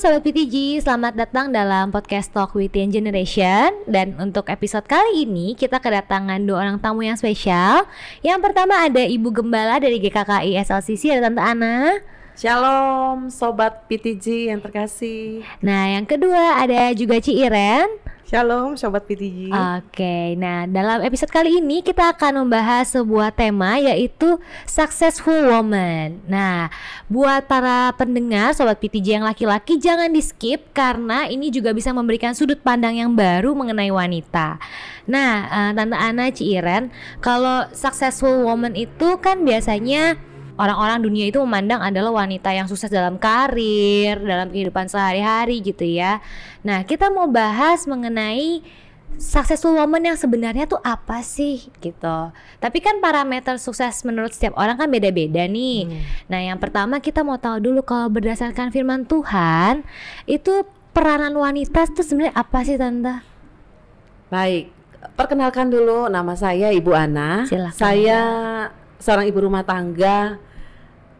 Sobat PTG, selamat datang dalam podcast Talk with Young Generation. Dan untuk episode kali ini kita kedatangan dua orang tamu yang spesial. Yang pertama ada Ibu Gembala dari GKKI SLCC, ada Tante Ana Shalom Sobat PTG yang terkasih. Nah yang kedua ada juga Ci Iren Shalom Sobat PTG Oke, nah dalam episode kali ini kita akan membahas sebuah tema yaitu Successful Woman. Nah, buat para pendengar Sobat PTG yang laki-laki jangan di skip Karena ini juga bisa memberikan sudut pandang yang baru mengenai wanita. Nah, uh, Tante Ana Ciiren Kalau Successful Woman itu kan biasanya orang-orang dunia itu memandang adalah wanita yang sukses dalam karir, dalam kehidupan sehari-hari gitu ya. Nah, kita mau bahas mengenai successful woman yang sebenarnya tuh apa sih gitu. Tapi kan parameter sukses menurut setiap orang kan beda-beda nih. Hmm. Nah, yang pertama kita mau tahu dulu kalau berdasarkan firman Tuhan itu peranan wanita itu sebenarnya apa sih tante? Baik, perkenalkan dulu nama saya Ibu Ana. Silakan. Saya seorang ibu rumah tangga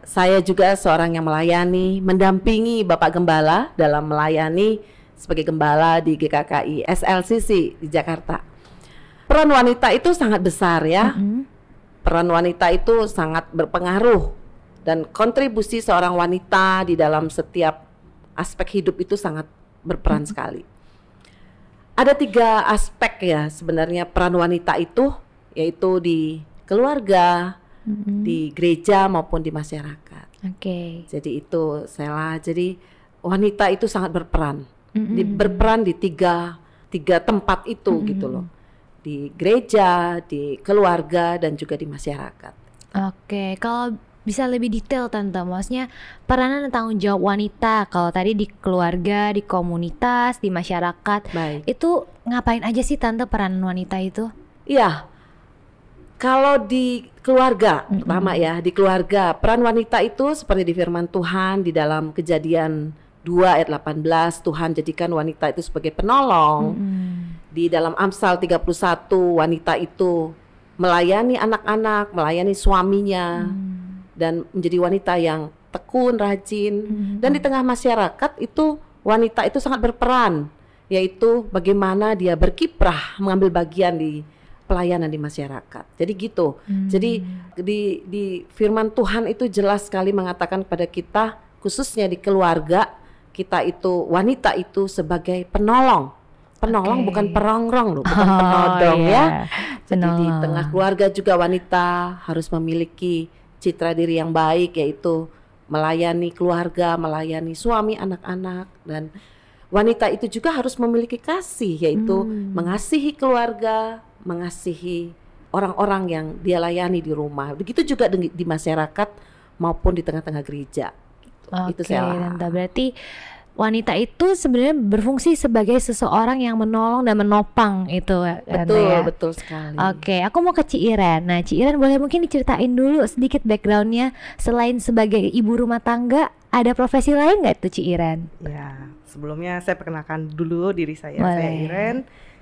saya juga seorang yang melayani, mendampingi Bapak Gembala dalam melayani sebagai gembala di GKKI SLCC di Jakarta. Peran wanita itu sangat besar ya. Mm -hmm. Peran wanita itu sangat berpengaruh dan kontribusi seorang wanita di dalam setiap aspek hidup itu sangat berperan mm -hmm. sekali. Ada tiga aspek ya sebenarnya peran wanita itu yaitu di keluarga, mm-hmm. di gereja maupun di masyarakat. Oke. Okay. Jadi itu Sela. Jadi wanita itu sangat berperan, mm-hmm. di, berperan di tiga tiga tempat itu mm-hmm. gitu loh, di gereja, di keluarga dan juga di masyarakat. Oke, okay. kalau bisa lebih detail tante, maksudnya peranan dan tanggung jawab wanita kalau tadi di keluarga, di komunitas, di masyarakat, Baik. itu ngapain aja sih tante peranan wanita itu? Iya, kalau di keluarga, mm-hmm. pertama ya, di keluarga, peran wanita itu seperti di firman Tuhan di dalam kejadian 2 ayat 18, Tuhan jadikan wanita itu sebagai penolong. Mm-hmm. Di dalam Amsal 31, wanita itu melayani anak-anak, melayani suaminya, mm-hmm. dan menjadi wanita yang tekun, rajin. Mm-hmm. Dan di tengah masyarakat itu wanita itu sangat berperan, yaitu bagaimana dia berkiprah mengambil bagian di pelayanan di masyarakat. Jadi gitu. Hmm. Jadi di di firman Tuhan itu jelas sekali mengatakan kepada kita khususnya di keluarga kita itu wanita itu sebagai penolong. Penolong okay. bukan perongrong loh, bukan oh, penodong yeah. ya. Jadi di tengah keluarga juga wanita harus memiliki citra diri yang baik yaitu melayani keluarga, melayani suami, anak-anak dan wanita itu juga harus memiliki kasih yaitu hmm. mengasihi keluarga, mengasihi orang-orang yang dia layani di rumah. Begitu juga di, di masyarakat maupun di tengah-tengah gereja. Gitu. Oke, itu saya. Berarti wanita itu sebenarnya berfungsi sebagai seseorang yang menolong dan menopang itu betul ya? betul sekali oke aku mau ke Ci Iren nah Ci Iren boleh mungkin diceritain dulu sedikit backgroundnya selain sebagai ibu rumah tangga ada profesi lain nggak itu Ci Iren ya sebelumnya saya perkenalkan dulu diri saya boleh. saya Iren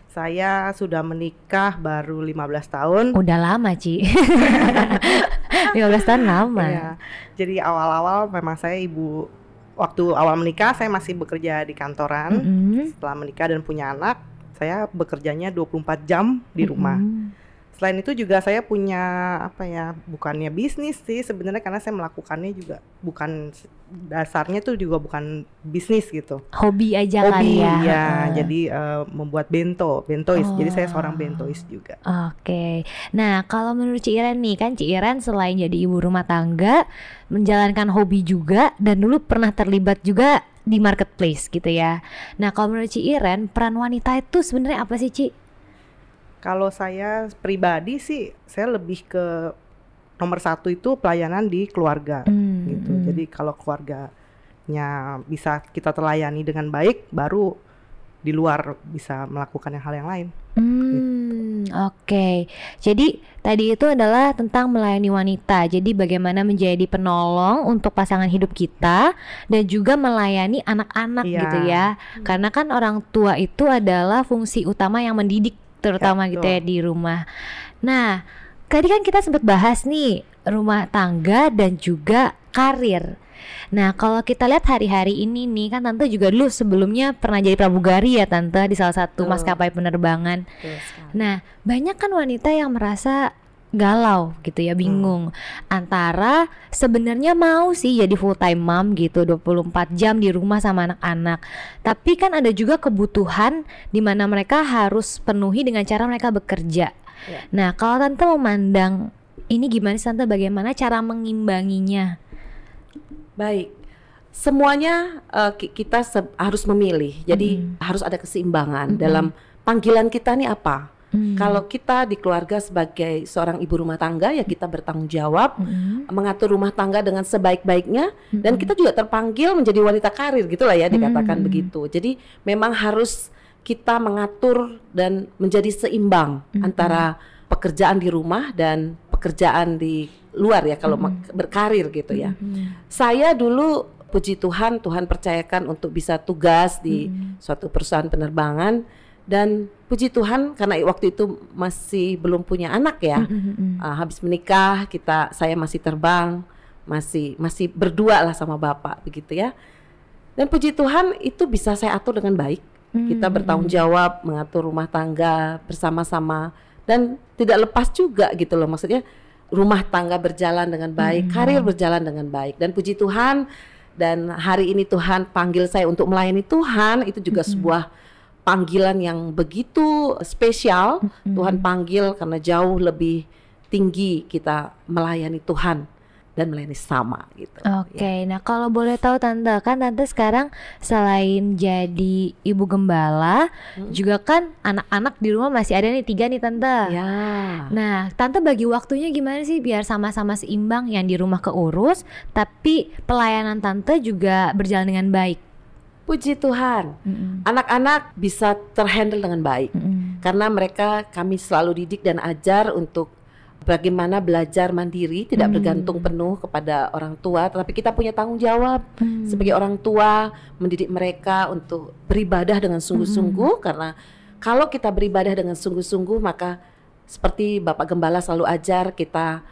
saya sudah menikah baru 15 tahun. Udah lama, Ci. 15 tahun lama. Iya. Jadi awal-awal memang saya ibu waktu awal menikah saya masih bekerja di kantoran. Mm -hmm. Setelah menikah dan punya anak, saya bekerjanya 24 jam di rumah. Mm -hmm selain itu juga saya punya apa ya bukannya bisnis sih sebenarnya karena saya melakukannya juga bukan dasarnya tuh juga bukan bisnis gitu. Hobi aja hobi kali ya, ya uh. jadi uh, membuat bento bentois. Oh. jadi saya seorang bentois juga. Oke. Okay. nah kalau menurut Ci Iren nih kan Ci Iren selain jadi ibu rumah tangga menjalankan hobi juga dan dulu pernah terlibat juga di marketplace gitu ya. Nah kalau menurut Ci Iren peran wanita itu sebenarnya apa sih Ci kalau saya pribadi sih, saya lebih ke nomor satu itu pelayanan di keluarga, mm, gitu. Mm. Jadi kalau keluarganya bisa kita telayani dengan baik, baru di luar bisa melakukan hal yang lain. Hmm, gitu. Oke, okay. jadi tadi itu adalah tentang melayani wanita. Jadi bagaimana menjadi penolong untuk pasangan hidup kita dan juga melayani anak-anak yeah. gitu ya. Karena kan orang tua itu adalah fungsi utama yang mendidik terutama ya, gitu ya di rumah. Nah, tadi kan kita sempat bahas nih rumah tangga dan juga karir. Nah, kalau kita lihat hari-hari ini nih kan tante juga dulu sebelumnya pernah jadi pramugari ya tante di salah satu Betul. maskapai penerbangan. Betul. Nah, banyak kan wanita yang merasa galau gitu ya, bingung antara sebenarnya mau sih jadi full time mom gitu 24 jam di rumah sama anak-anak. Tapi kan ada juga kebutuhan di mana mereka harus penuhi dengan cara mereka bekerja. Ya. Nah, kalau tante memandang ini gimana tante bagaimana cara mengimbanginya? Baik. Semuanya ki- kita se- harus memilih. Jadi harus ada keseimbangan dalam panggilan kita nih apa. Hmm. Kalau kita di keluarga sebagai seorang ibu rumah tangga ya kita bertanggung jawab Mm-mm. mengatur rumah tangga dengan sebaik-baiknya dan kita juga terpanggil menjadi wanita karir gitulah ya dikatakan Mm. begitu. Jadi memang harus kita mengatur dan menjadi seimbang antara pekerjaan di rumah dan pekerjaan di luar ya kalau mak- berkarir gitu ya. Saya dulu puji Tuhan Tuhan percayakan untuk bisa tugas di suatu perusahaan penerbangan dan puji Tuhan karena waktu itu masih belum punya anak ya. Mm-mm. Uh, habis menikah kita saya masih terbang, masih masih berdua lah sama bapak begitu ya. Dan puji Tuhan itu bisa saya atur dengan baik. Kita bertanggung jawab mengatur rumah tangga bersama-sama dan tidak lepas juga gitu loh maksudnya rumah tangga berjalan dengan baik, karir berjalan dengan baik dan puji Tuhan dan hari ini Tuhan panggil saya untuk melayani Tuhan itu juga sebuah panggilan yang begitu spesial. Tuhan panggil karena jauh lebih tinggi kita melayani Tuhan dan melayani sama gitu. Oke, nah kalau boleh tahu tante, kan tante sekarang selain jadi ibu gembala, juga kan anak-anak di rumah masih ada nih tiga nih tante. Ya. Nah, tante bagi waktunya gimana sih biar sama-sama seimbang yang di rumah keurus, tapi pelayanan tante juga berjalan dengan baik. Puji Tuhan. Anak-anak bisa terhandle dengan baik Mm-mm. karena mereka kami selalu didik dan ajar untuk bagaimana belajar mandiri, tidak bergantung penuh kepada orang tua, tetapi kita punya tanggung jawab Hmm. sebagai orang tua mendidik mereka untuk beribadah dengan sungguh-sungguh karena kalau kita beribadah dengan sungguh-sungguh maka seperti Bapak Gembala selalu ajar kita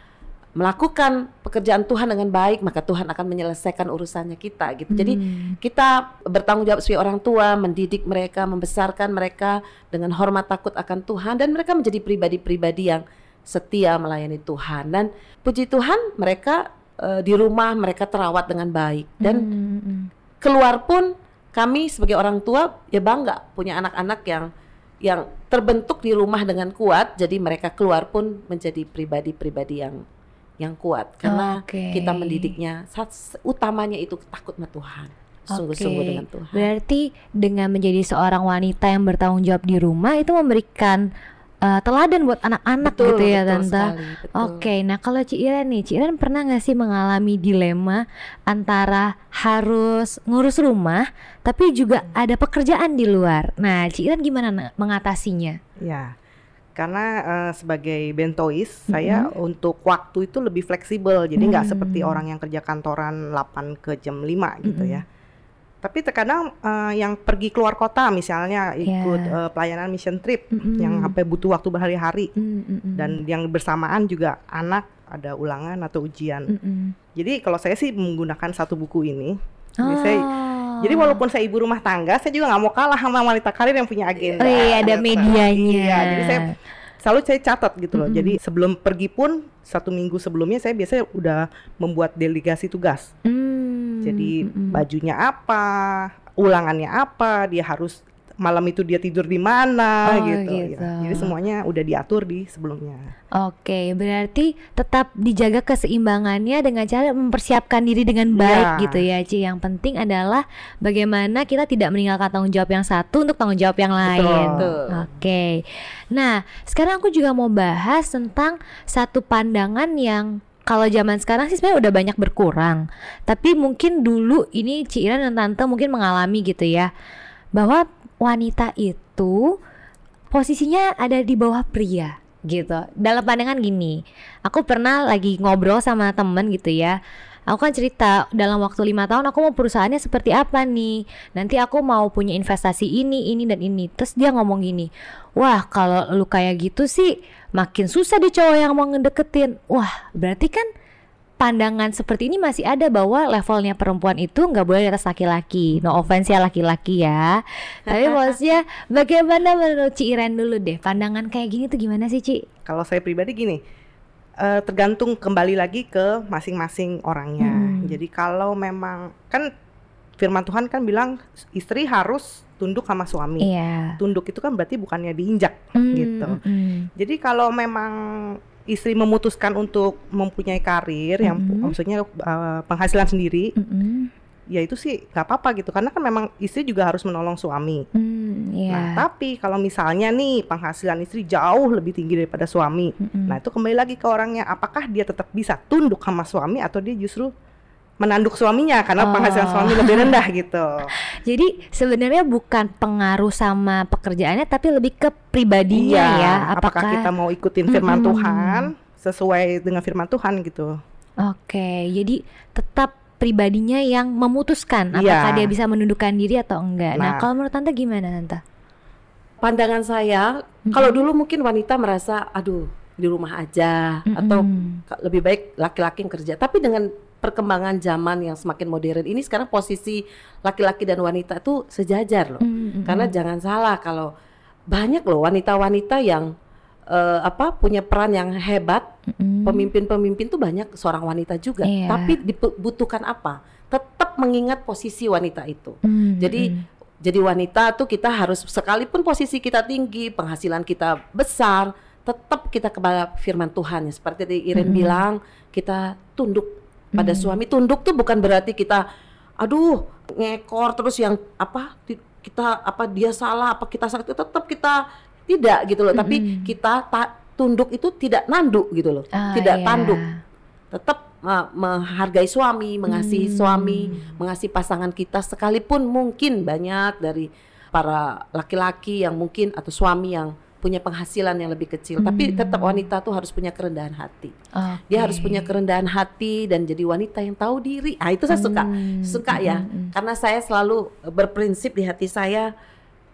melakukan pekerjaan Tuhan dengan baik maka Tuhan akan menyelesaikan urusannya kita gitu. Jadi Hmm. kita bertanggung jawab sebagai orang tua mendidik mereka, membesarkan mereka dengan hormat takut akan Tuhan dan mereka menjadi pribadi-pribadi yang setia melayani Tuhan dan puji Tuhan mereka eh, di rumah mereka terawat dengan baik dan Mm-mm. keluar pun kami sebagai orang tua ya bangga punya anak-anak yang yang terbentuk di rumah dengan kuat jadi mereka keluar pun menjadi pribadi-pribadi yang yang kuat karena Oke. kita mendidiknya sat- utamanya itu takut sama Tuhan sungguh-sungguh Oke. dengan Tuhan Berarti dengan menjadi seorang wanita yang bertanggung jawab di rumah itu memberikan uh, teladan buat anak-anak gitu ya betul tante. sekali. Oke, nah kalau Ci Iren nih, Ci Iren pernah nggak sih mengalami dilema antara harus ngurus rumah tapi juga ada pekerjaan di luar. Nah, Ci Iren gimana na- mengatasinya? Ya, karena eh, sebagai bentois saya untuk waktu itu lebih fleksibel, jadi nggak Hmm. seperti orang yang kerja kantoran 8 ke jam 5 gitu ya. Tapi terkadang eh, yang pergi keluar kota misalnya ikut Ya. eh, pelayanan mission trip Mm-mm. yang sampai butuh waktu berhari-hari Mm, mm, mm. dan yang bersamaan juga anak ada ulangan atau ujian. Mm, mm. Jadi kalau saya sih menggunakan satu buku ini. Jadi, Oh. saya, jadi walaupun saya ibu rumah tangga, saya juga nggak mau kalah sama wanita karir yang punya agenda. Oh iya, ada Gitu. medianya. Iya, jadi saya selalu saya catat gitu loh. Mm-mm. Jadi sebelum pergi pun satu minggu sebelumnya saya biasanya udah membuat delegasi tugas. Hmm, Jadi mm, mm. bajunya apa, ulangannya apa, dia harus malam itu dia tidur di mana Oh, gitu. gitu. ya. Jadi semuanya udah diatur di sebelumnya. Oke, berarti tetap dijaga keseimbangannya dengan cara mempersiapkan diri dengan baik Iya. gitu ya, Ci. Yang penting adalah bagaimana kita tidak meninggalkan tanggung jawab yang satu untuk tanggung jawab yang lain. Betul. Oke. Nah, sekarang aku juga mau bahas tentang satu pandangan yang kalau zaman sekarang sih sebenarnya udah banyak berkurang. Tapi mungkin dulu ini Ci Iren dan Tante mungkin mengalami gitu ya. Bahwa wanita itu posisinya ada di bawah pria gitu. Dalam pandangan gini, aku pernah lagi ngobrol sama temen gitu ya. Aku kan cerita dalam waktu lima tahun aku mau perusahaannya seperti apa nih. Nanti aku mau punya investasi ini, ini dan ini. Terus dia ngomong gini, wah kalau lu kayak gitu sih makin susah deh cowok yang mau ngedeketin. Wah berarti kan pandangan seperti ini masih ada bahwa levelnya perempuan itu nggak boleh di atas laki-laki. No offense ya laki-laki ya. Tapi maksudnya bagaimana menurut Ci Iren dulu deh pandangan kayak gini tuh gimana sih Ci? Kalau saya pribadi gini, uh, tergantung kembali lagi ke masing-masing orangnya. Hmm. Jadi kalau memang kan firman Tuhan kan bilang istri harus tunduk sama suami. Iya. Tunduk itu kan berarti bukannya diinjak hmm, gitu. Hmm. Jadi kalau memang istri memutuskan untuk mempunyai karir mm -hmm. yang maksudnya uh, penghasilan sendiri, mm -hmm. ya itu sih nggak apa-apa gitu karena kan memang istri juga harus menolong suami. Mm, yeah. Nah tapi kalau misalnya nih penghasilan istri jauh lebih tinggi daripada suami, mm -hmm. nah itu kembali lagi ke orangnya apakah dia tetap bisa tunduk sama suami atau dia justru menanduk suaminya karena oh. penghasilan suami lebih rendah gitu. Jadi sebenarnya bukan pengaruh sama pekerjaannya tapi lebih ke pribadinya iya, ya. Apakah, apakah kita mau ikutin firman mm -hmm. Tuhan sesuai dengan firman Tuhan gitu. Oke, jadi tetap pribadinya yang memutuskan iya. apakah dia bisa menundukkan diri atau enggak. Nah, nah kalau menurut tante gimana tante? Pandangan saya, mm -hmm. kalau dulu mungkin wanita merasa, aduh di rumah aja mm -hmm. atau lebih baik laki-laki yang kerja. Tapi dengan perkembangan zaman yang semakin modern ini sekarang posisi laki-laki dan wanita itu sejajar loh. Mm -hmm. Karena jangan salah kalau banyak loh wanita-wanita yang uh, apa punya peran yang hebat, pemimpin-pemimpin mm tuh banyak seorang wanita juga. Yeah. Tapi dibutuhkan apa? Tetap mengingat posisi wanita itu. Mm -hmm. Jadi jadi wanita tuh kita harus sekalipun posisi kita tinggi, penghasilan kita besar, tetap kita kepada firman Tuhan ya. Seperti Iren mm -hmm. bilang, kita tunduk pada hmm. suami tunduk tuh bukan berarti kita aduh ngekor terus yang apa kita apa dia salah apa kita salah tetap kita tidak gitu loh hmm. tapi kita ta, tunduk itu tidak nanduk gitu loh ah, tidak iya. tanduk tetap uh, menghargai suami mengasihi hmm. suami mengasihi pasangan kita sekalipun mungkin banyak dari para laki-laki yang mungkin atau suami yang punya penghasilan yang lebih kecil, hmm. tapi tetap wanita tuh harus punya kerendahan hati. Okay. Dia harus punya kerendahan hati dan jadi wanita yang tahu diri. Ah itu saya suka, hmm. suka ya, hmm. hmm. karena saya selalu berprinsip di hati saya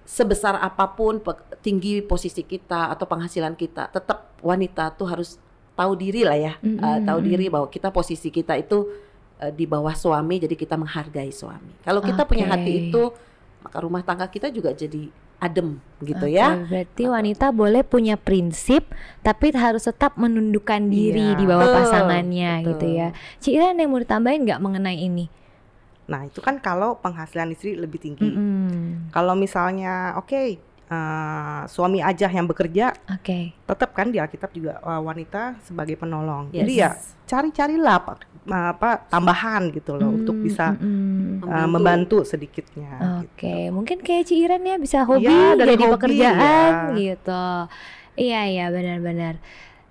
sebesar apa pun tinggi posisi kita atau penghasilan kita, tetap wanita tuh harus tahu diri lah ya, hmm. uh, tahu diri bahwa kita posisi kita itu uh, di bawah suami, jadi kita menghargai suami. Kalau kita okay. punya hati itu, maka rumah tangga kita juga jadi adem gitu okay, ya. Berarti wanita boleh punya prinsip tapi harus tetap menundukkan diri iya, di bawah betul, pasangannya betul. gitu ya. Ci Iren yang mau ditambahin nggak mengenai ini? Nah itu kan kalau penghasilan istri lebih tinggi. Mm -hmm. Kalau misalnya oke okay, uh, suami aja yang bekerja, okay. tetap kan di Alkitab juga uh, wanita sebagai penolong. Yes. Jadi ya cari-carilah apa, apa tambahan gitu loh hmm, untuk bisa hmm, uh, membantu sedikitnya. Oke, okay. gitu. mungkin kayak Ci Iren ya bisa hobi ya, jadi hobi, pekerjaan ya. gitu. Iya iya benar-benar.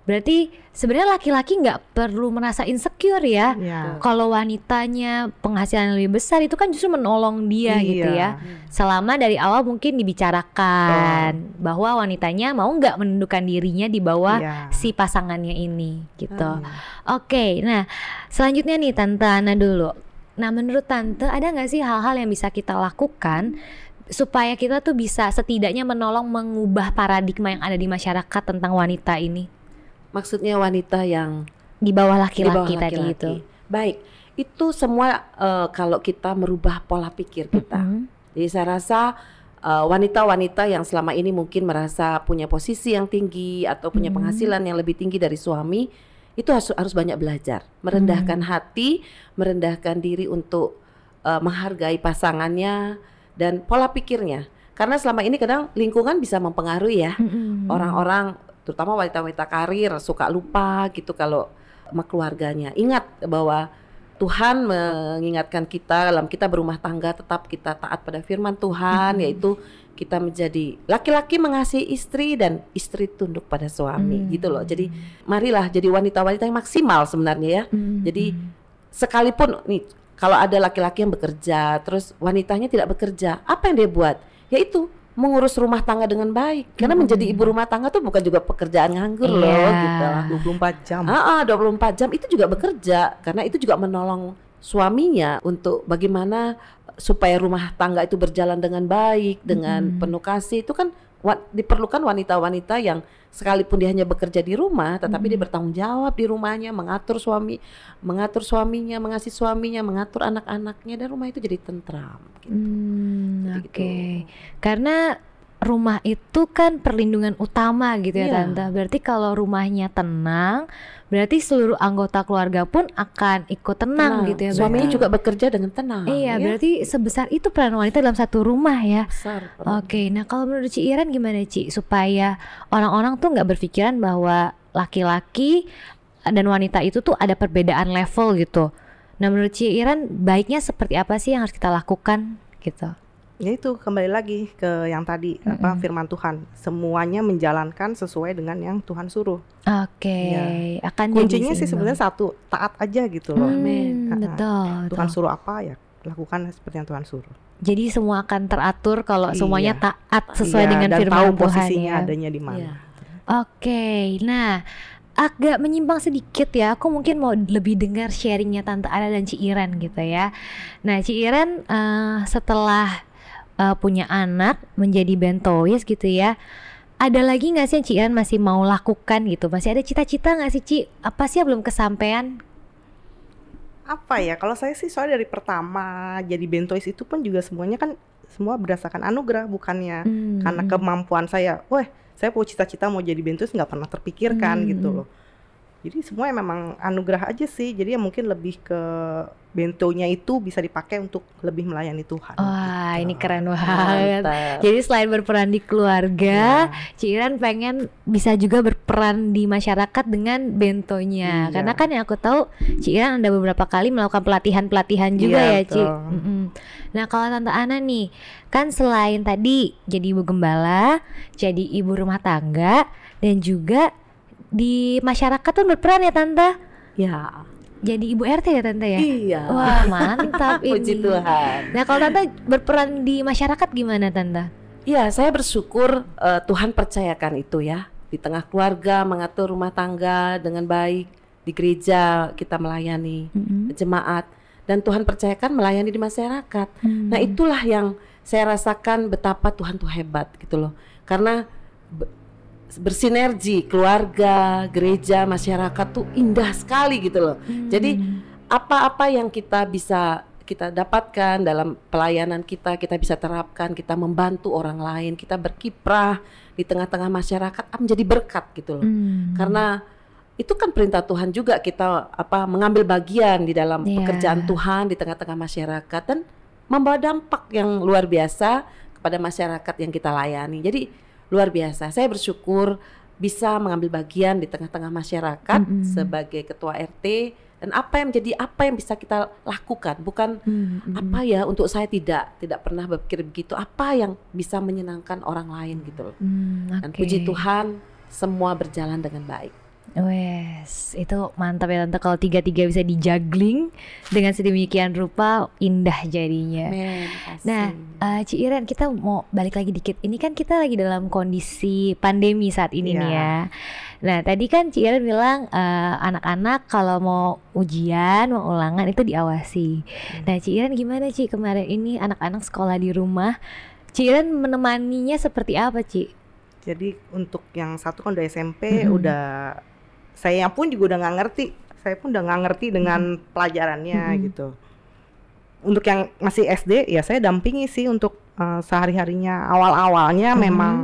Berarti sebenarnya laki-laki nggak perlu merasa insecure ya. ya. Kalau wanitanya penghasilan lebih besar itu kan justru menolong dia iya. gitu ya. Selama dari awal mungkin dibicarakan oh. bahwa wanitanya mau nggak menundukkan dirinya di bawah iya. si pasangannya ini gitu. Hmm. Oke, nah selanjutnya nih Tante Ana dulu. Nah menurut Tante ada nggak sih hal-hal yang bisa kita lakukan supaya kita tuh bisa setidaknya menolong mengubah paradigma yang ada di masyarakat tentang wanita ini? Maksudnya wanita yang di bawah laki-laki tadi itu. Baik, itu semua uh, kalau kita merubah pola pikir kita. Mm -hmm. Jadi saya rasa eh, wanita-wanita uh, yang selama ini mungkin merasa punya posisi yang tinggi atau punya mm -hmm. penghasilan yang lebih tinggi dari suami, itu harus harus banyak belajar, merendahkan mm -hmm. hati, merendahkan diri untuk uh, menghargai pasangannya dan pola pikirnya. Karena selama ini kadang lingkungan bisa mempengaruhi ya orang-orang mm -hmm terutama wanita-wanita karir suka lupa gitu kalau sama keluarganya. Ingat bahwa Tuhan mengingatkan kita dalam kita berumah tangga tetap kita taat pada firman Tuhan hmm. yaitu kita menjadi laki-laki mengasihi istri dan istri tunduk pada suami hmm. gitu loh. Jadi marilah jadi wanita-wanita yang maksimal sebenarnya ya. Hmm. Jadi sekalipun nih kalau ada laki-laki yang bekerja terus wanitanya tidak bekerja, apa yang dia buat? Yaitu mengurus rumah tangga dengan baik karena hmm. menjadi ibu rumah tangga tuh bukan juga pekerjaan nganggur yeah. loh gitu 24 jam ah, ah 24 jam itu juga bekerja karena itu juga menolong suaminya untuk bagaimana supaya rumah tangga itu berjalan dengan baik dengan hmm. penuh kasih itu kan wa- diperlukan wanita-wanita yang sekalipun dia hanya bekerja di rumah, tetapi dia bertanggung jawab di rumahnya, mengatur suami, mengatur suaminya, mengasihi suaminya, mengatur anak-anaknya, dan rumah itu jadi tentram. gitu. Hmm, Jadi oke. gitu. Karena rumah itu kan perlindungan utama gitu ya Iya. tante. Berarti kalau rumahnya tenang, berarti seluruh anggota keluarga pun akan ikut tenang, Tenang. gitu ya. Suaminya berarti. juga bekerja dengan tenang. Iya, ya. berarti sebesar itu peran wanita dalam satu rumah ya. besar. Oke, nah kalau menurut Ci Iren gimana Ci supaya orang-orang tuh nggak berpikiran bahwa laki-laki dan wanita itu tuh ada perbedaan level gitu. Nah menurut Ci Iren baiknya seperti apa sih yang harus kita lakukan gitu? Ya itu kembali lagi ke yang tadi apa Mm-mm. firman Tuhan. Semuanya menjalankan sesuai dengan yang Tuhan suruh. Oke, Iya. akan Kuncinya sih sebenarnya satu, taat aja gitu loh. Hmm, Amin. Betul, Tuhan betul. suruh apa ya lakukan seperti yang Tuhan suruh. Jadi semua akan teratur kalau Iya. semuanya taat sesuai Iya, dengan dan firman tahu Tuhan posisinya ya. adanya di mana. Iya. Oke, nah agak menyimpang sedikit ya. Aku mungkin mau lebih dengar sharingnya Tante Ana dan Ci Iren gitu ya. Nah, Ci Iren eh, setelah eh, punya anak menjadi bentois gitu ya. Ada lagi nggak sih yang Ci Iren masih mau lakukan gitu? Masih ada cita-cita nggak sih Ci? Apa sih yang belum kesampaian? Apa ya? Kalau saya sih soalnya dari pertama jadi bentois itu pun juga semuanya kan semua berdasarkan anugerah bukannya Hmm, karena hmm. kemampuan saya. Wah, saya punya cita-cita mau jadi bentois nggak pernah terpikirkan Hmm, gitu hmm. loh. Jadi semua memang anugerah aja sih. Jadi ya mungkin lebih ke bentonya itu bisa dipakai untuk lebih melayani Tuhan. Wah, gitu. ini keren banget. Mantap. Jadi selain berperan di keluarga, Iya. Ci Iren pengen bisa juga berperan di masyarakat dengan bentonya. Iya. Karena kan yang aku tahu Ci Iren ada beberapa kali melakukan pelatihan-pelatihan juga Iya, ya, Ci. Mm-mm. Nah, kalau Tante Ana nih, kan selain tadi jadi ibu gembala, jadi ibu rumah tangga dan juga di masyarakat tuh berperan ya Tante. Ya. Jadi ibu RT ya Tante ya? Iya. Wah, mantap ini. Puji Tuhan. Nah, kalau Tante berperan di masyarakat gimana Tante? Iya, saya bersyukur eh, Tuhan percayakan itu ya. Di tengah keluarga mengatur rumah tangga dengan baik, di gereja kita melayani Mm-mm. jemaat dan Tuhan percayakan melayani di masyarakat. Hmm. Nah, itulah yang saya rasakan betapa Tuhan tuh hebat gitu loh. Karena bersinergi keluarga, gereja, masyarakat tuh indah sekali gitu loh. Jadi apa-apa yang kita bisa kita dapatkan dalam pelayanan kita, kita bisa terapkan, kita membantu orang lain, kita berkiprah di tengah-tengah masyarakat ah, menjadi berkat gitu loh. Hmm. Karena itu kan perintah Tuhan juga kita apa mengambil bagian di dalam Iya. pekerjaan Tuhan di tengah-tengah masyarakat dan membawa dampak yang luar biasa kepada masyarakat yang kita layani. Jadi luar biasa. Saya bersyukur bisa mengambil bagian di tengah-tengah masyarakat Mm-mm. sebagai ketua RT dan apa yang menjadi apa yang bisa kita lakukan bukan Hmm, hmm, apa ya untuk saya tidak tidak pernah berpikir begitu apa yang bisa menyenangkan orang lain gitu loh hmm, dan oke. puji Tuhan semua berjalan dengan baik Wes, itu mantap ya tante kalau tiga-tiga bisa dijuggling dengan sedemikian rupa indah jadinya. Amin. Nah, eh, Ci Iren kita mau balik lagi dikit. Ini kan kita lagi dalam kondisi pandemi saat ini nih Iya. ya. Nah, tadi kan Ci Iren bilang eh, anak-anak kalau mau ujian, mau ulangan itu diawasi. Nah, Ci Iren gimana Ci kemarin ini anak-anak sekolah di rumah? Ci Iren menemaninya seperti apa Ci? Jadi untuk yang satu kan udah SMP Mm-mm. udah saya pun juga udah nggak ngerti. Saya pun udah nggak ngerti dengan pelajarannya Mm-mm. gitu. Untuk yang masih SD ya saya dampingi sih untuk eh, sehari-harinya awal-awalnya Mhm. memang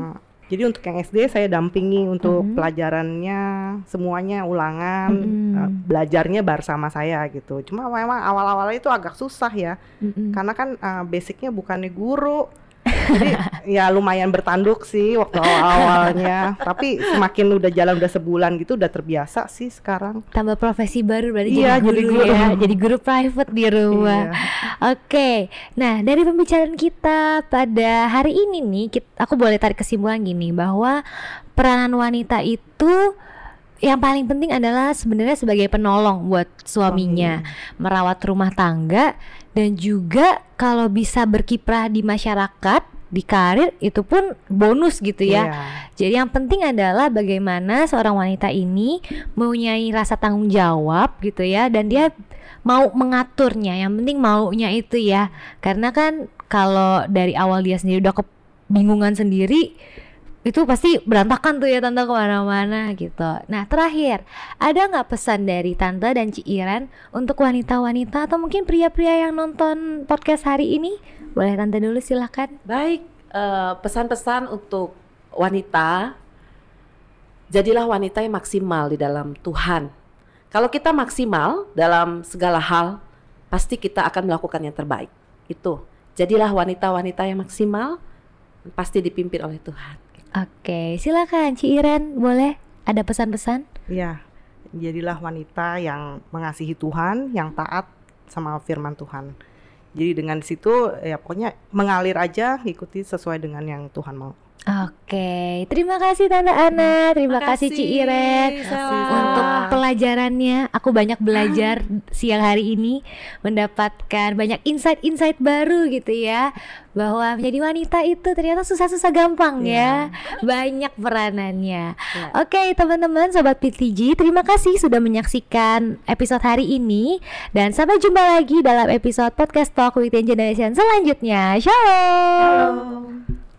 jadi untuk yang SD saya dampingi untuk Mhm. pelajarannya semuanya ulangan Mhm. eh, belajarnya bersama saya gitu. Cuma memang awal-awalnya itu agak susah ya Mm-mm. karena kan eh, basicnya bukannya guru jadi ya lumayan bertanduk sih waktu awal-awalnya. Tapi semakin udah jalan udah sebulan gitu udah terbiasa sih sekarang. Tambah profesi baru berarti Iya, jadi jadi guru, guru. ya. Jadi guru private di rumah. Iya. oke. Nah dari pembicaraan kita pada hari ini nih kit- aku boleh tarik kesimpulan gini bahwa peranan wanita itu yang paling penting adalah sebenarnya sebagai penolong buat suaminya. Merawat rumah tangga dan juga kalau bisa berkiprah di masyarakat di karir itu pun bonus gitu ya Iya. jadi yang penting adalah bagaimana seorang wanita ini mempunyai rasa tanggung jawab gitu ya dan dia mau mengaturnya. Yang penting maunya itu ya. Karena kan kalau dari awal dia sendiri udah kebingungan sendiri itu pasti berantakan tuh ya tante ke mana-mana gitu. Nah terakhir ada nggak pesan dari tante dan Ci Iren untuk wanita-wanita atau mungkin pria-pria yang nonton podcast hari ini? Boleh tante dulu silahkan. Baik uh, pesan-pesan untuk wanita, jadilah wanita yang maksimal di dalam Tuhan. Kalau kita maksimal dalam segala hal, pasti kita akan melakukan yang terbaik. Itu jadilah wanita-wanita yang maksimal, pasti dipimpin oleh Tuhan. Oke, silakan Ci Iren, boleh ada pesan-pesan? Iya, jadilah wanita yang mengasihi Tuhan, yang taat sama firman Tuhan. Jadi dengan situ ya pokoknya mengalir aja, ikuti sesuai dengan yang Tuhan mau. Oke, terima kasih Tante Ana, terima kasih Ci Iren untuk pelajarannya. Aku banyak belajar siang hari ini, mendapatkan banyak insight-insight baru gitu ya, bahwa menjadi wanita itu ternyata susah-susah gampang yeah. ya, banyak peranannya. Yeah. Oke, teman-teman, sobat PTG, terima kasih sudah menyaksikan episode hari ini dan sampai jumpa lagi dalam episode podcast Talk with Generation selanjutnya. Shalom. Shalom.